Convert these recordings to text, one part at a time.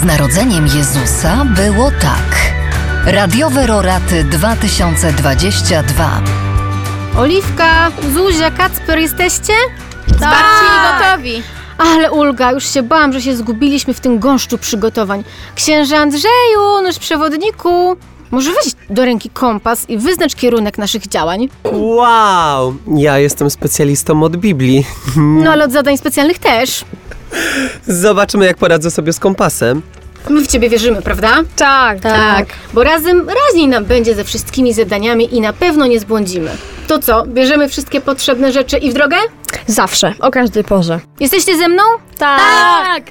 Z narodzeniem Jezusa było tak. Radiowe Roraty 2022. Oliwka, Zuzia, Kacper, jesteście? Zwarci i gotowi. Ale Ulga, już się bałam, że się zgubiliśmy w tym gąszczu przygotowań. Księże Andrzeju, nasz przewodniku, może weź do ręki kompas i wyznacz kierunek naszych działań. Wow! Ja jestem specjalistą od Biblii. No ale od zadań specjalnych też. Zobaczymy, jak poradzę sobie z kompasem. My w ciebie wierzymy, prawda? Tak, tak. Bo razem raźniej nam będzie ze wszystkimi zadaniami i na pewno nie zbłądzimy. To co, bierzemy wszystkie potrzebne rzeczy i w drogę? Zawsze, o każdej porze. Jesteście ze mną? Tak.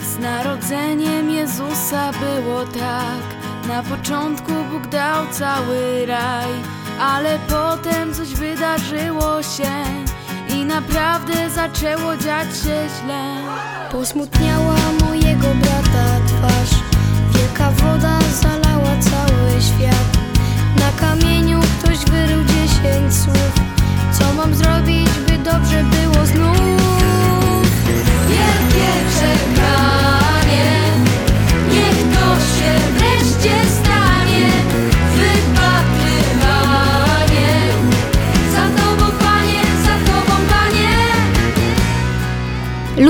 Z narodzeniem Jezusa było tak. Na początku Bóg dał cały raj, ale potem coś wydarzyło się i naprawdę zaczęło dziać się źle. Posmutniała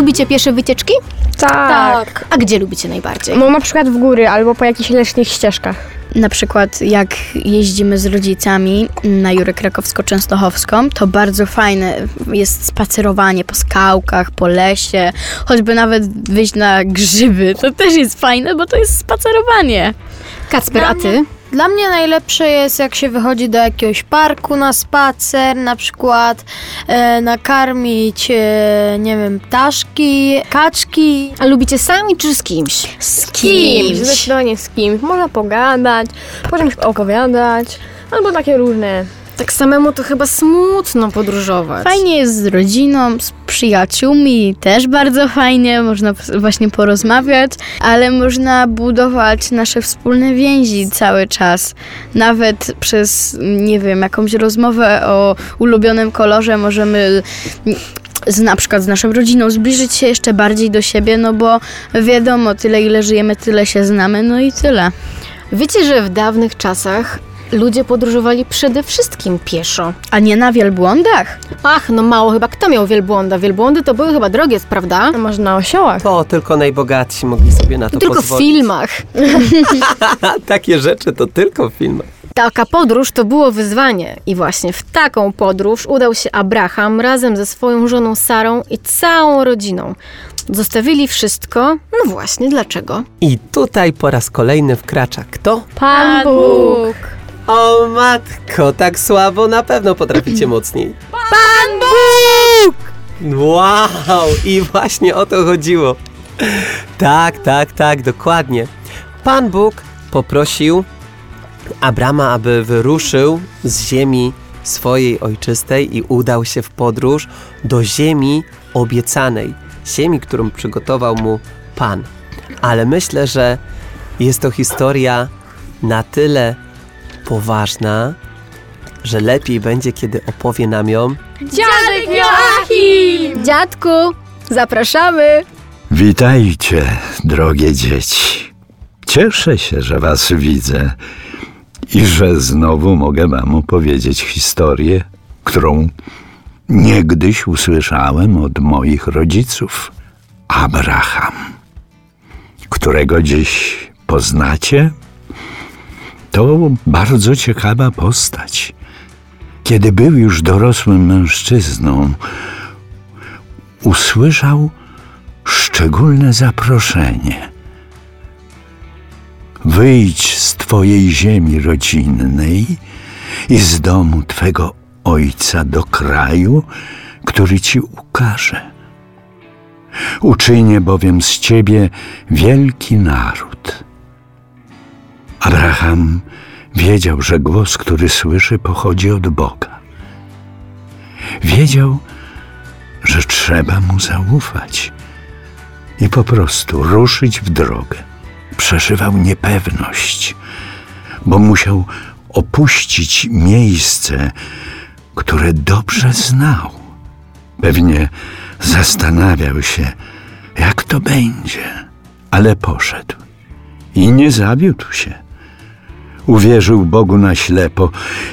Lubicie piesze wycieczki? Tak. A gdzie lubicie najbardziej? No na przykład w góry albo po jakichś leśnych ścieżkach. Na przykład jak jeździmy z rodzicami na Jurę Krakowsko-Częstochowską, to bardzo fajne jest spacerowanie po skałkach, po lesie, choćby nawet wyjść na grzyby. To też jest fajne, bo to jest spacerowanie. Kacper, a ty? Dla mnie najlepsze jest, jak się wychodzi do jakiegoś parku na spacer, na przykład e, nakarmić, e, nie wiem, ptaszki, kaczki. A lubicie sami czy z kimś? Z Kimś, zdecydowanie z kimś. Można pogadać, potem opowiadać, albo takie różne. Tak samemu to chyba smutno podróżować. Fajnie jest z rodziną, z przyjaciółmi, też bardzo fajnie, można właśnie porozmawiać, ale można budować nasze wspólne więzi cały czas. Nawet przez, nie wiem, jakąś rozmowę o ulubionym kolorze możemy z, na przykład z naszą rodziną zbliżyć się jeszcze bardziej do siebie, no bo wiadomo, tyle ile żyjemy, tyle się znamy, no i tyle. Wiecie, że w dawnych czasach ludzie podróżowali przede wszystkim pieszo. A nie na wielbłądach? Ach, no mało chyba kto miał wielbłąda. Wielbłądy to były chyba drogie, prawda? A może na osiołach? To tylko najbogatsi mogli sobie na to Tylko w pozwolić. filmach. Takie rzeczy to tylko w filmach. Taka podróż to było wyzwanie i właśnie w taką podróż udał się Abraham razem ze swoją żoną Sarą i całą rodziną. Zostawili wszystko, no właśnie dlaczego? I tutaj po raz kolejny wkracza kto? Pan Bóg. O matko, tak słabo na pewno potraficie mocniej. Pan Bóg! Wow, i właśnie o to chodziło. Tak, tak, tak, dokładnie. Pan Bóg poprosił Abrama, aby wyruszył z ziemi swojej ojczystej i udał się w podróż do ziemi obiecanej, ziemi, którą przygotował mu Pan. Ale myślę, że jest to historia na tyle poważna, że lepiej będzie, kiedy opowie nam ją Dziadek Joachim! Dziadku, zapraszamy! Witajcie, drogie dzieci. Cieszę się, że was widzę i że znowu mogę wam opowiedzieć historię, którą niegdyś usłyszałem od moich rodziców. Abraham, którego dziś poznacie, to bardzo ciekawa postać. Kiedy był już dorosłym mężczyzną, usłyszał szczególne zaproszenie. Wyjdź z Twojej ziemi rodzinnej i z domu Twego ojca do kraju, który Ci ukaże. Uczynię bowiem z Ciebie wielki naród. Abraham wiedział, że głos, który słyszy, pochodzi od Boga. Wiedział, że trzeba mu zaufać i po prostu ruszyć w drogę. Przeżywał niepewność, bo musiał opuścić miejsce, które dobrze znał. Pewnie zastanawiał się, jak to będzie, ale poszedł i nie zawiódł się. Uwierzył Bogu na ślepo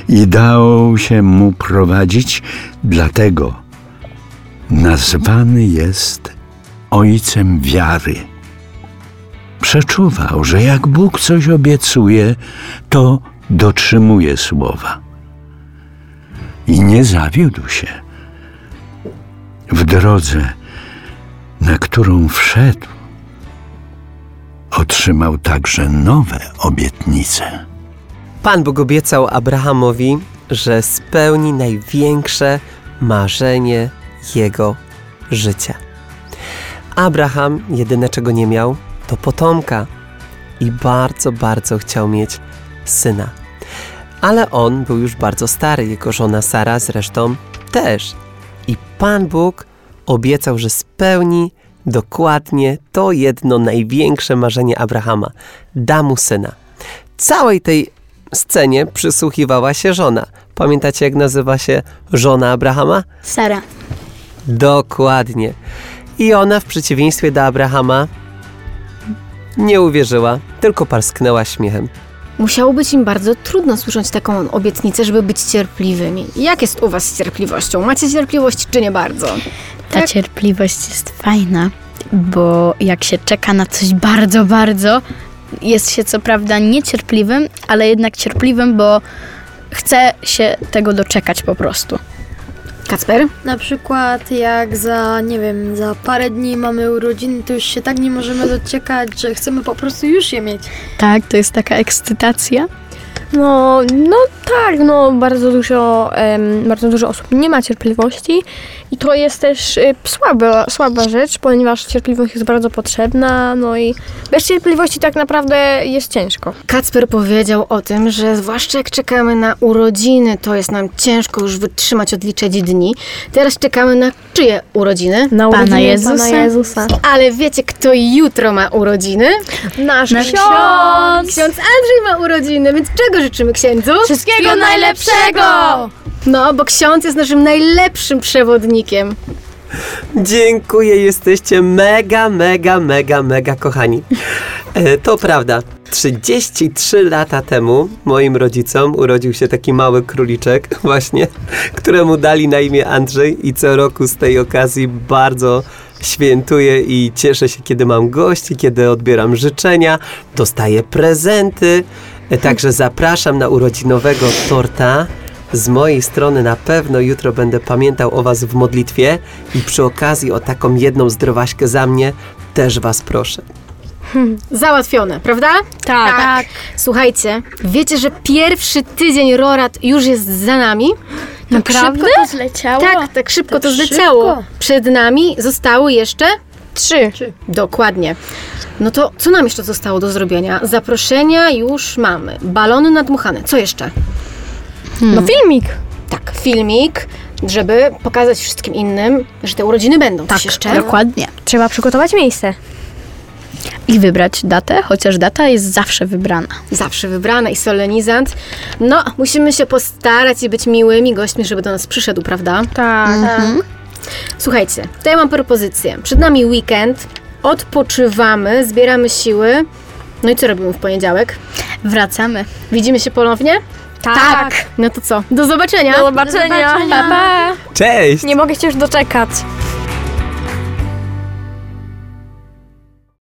i dał się mu prowadzić, dlatego nazwany jest Ojcem Wiary. Przeczuwał, że jak Bóg coś obiecuje, to dotrzymuje słowa. I nie zawiódł się. W drodze, na którą wszedł, otrzymał także nowe obietnice. Pan Bóg obiecał Abrahamowi, że spełni największe marzenie jego życia. Abraham jedyne czego nie miał to potomka i bardzo, bardzo chciał mieć syna. Ale on był już bardzo stary, jego żona Sara zresztą też. I Pan Bóg obiecał, że spełni dokładnie to jedno największe marzenie Abrahama. Da mu syna. Całej tej scenie przysłuchiwała się żona. Pamiętacie, jak nazywa się żona Abrahama? Sara. Dokładnie. I ona, w przeciwieństwie do Abrahama, nie uwierzyła, tylko parsknęła śmiechem. Musiało być im bardzo trudno słyszeć taką obietnicę, żeby być cierpliwymi. Jak jest u was z cierpliwością? Macie cierpliwość czy nie bardzo? Ta cierpliwość jest fajna, bo jak się czeka na coś bardzo, bardzo, jest się co prawda niecierpliwym, ale jednak cierpliwym, bo chce się tego doczekać po prostu. Kacper? Na przykład jak za, nie wiem, za parę dni mamy urodziny, to już się tak nie możemy doczekać, że chcemy po prostu już je mieć. Tak, to jest taka ekscytacja. No, no tak, no bardzo dużo, em, bardzo dużo osób nie ma cierpliwości i to jest też y, słaba, słaba rzecz, ponieważ cierpliwość jest bardzo potrzebna, no i bez cierpliwości tak naprawdę jest ciężko. Kacper powiedział o tym, że zwłaszcza jak czekamy na urodziny, to jest nam ciężko już wytrzymać, odliczać dni. Teraz czekamy na czyje urodziny? Na Pana urodziny Jezusa. Pana Jezusa. Ale wiecie, kto jutro ma urodziny? Nasz, Nasz ksiądz! Ksiądz Andrzej ma urodziny, więc czego życzymy księdzu? Wszystkiego najlepszego! No, bo ksiądz jest naszym najlepszym przewodnikiem. Dziękuję, jesteście mega, mega, mega, mega kochani. E, to prawda. 33 lata temu moim rodzicom urodził się taki mały króliczek, właśnie, któremu dali na imię Andrzej i co roku z tej okazji bardzo świętuję i cieszę się, kiedy mam gości, kiedy odbieram życzenia, dostaję prezenty. Także zapraszam na urodzinowego torta. Z mojej strony na pewno jutro będę pamiętał o Was w modlitwie i przy okazji o taką jedną zdrowaśkę za mnie też Was proszę. Załatwione, prawda? Tak. Słuchajcie, wiecie, że pierwszy tydzień Rorat już jest za nami? Naprawdę? Szybko to zleciało. Tak, tak szybko to Tak zleciało. szybko. Przed nami zostały jeszcze Trzy. Dokładnie. No to co nam jeszcze zostało do zrobienia? Zaproszenia już mamy. Balony nadmuchane. Co jeszcze? No filmik. Tak, filmik, żeby pokazać wszystkim innym, że te urodziny będą. Tak, jeszcze? dokładnie. Trzeba przygotować miejsce. I wybrać datę, chociaż data jest zawsze wybrana. Zawsze wybrana i solenizant. No, musimy się postarać i być miłymi gośćmi, żeby do nas przyszedł, prawda? Tak. Słuchajcie, to ja mam propozycję. Przed nami weekend, odpoczywamy, zbieramy siły. No i co robimy w poniedziałek? Wracamy. Widzimy się ponownie? Tak. No to co? Do zobaczenia! Do zobaczenia. Pa, pa. Cześć! Nie mogę się już doczekać.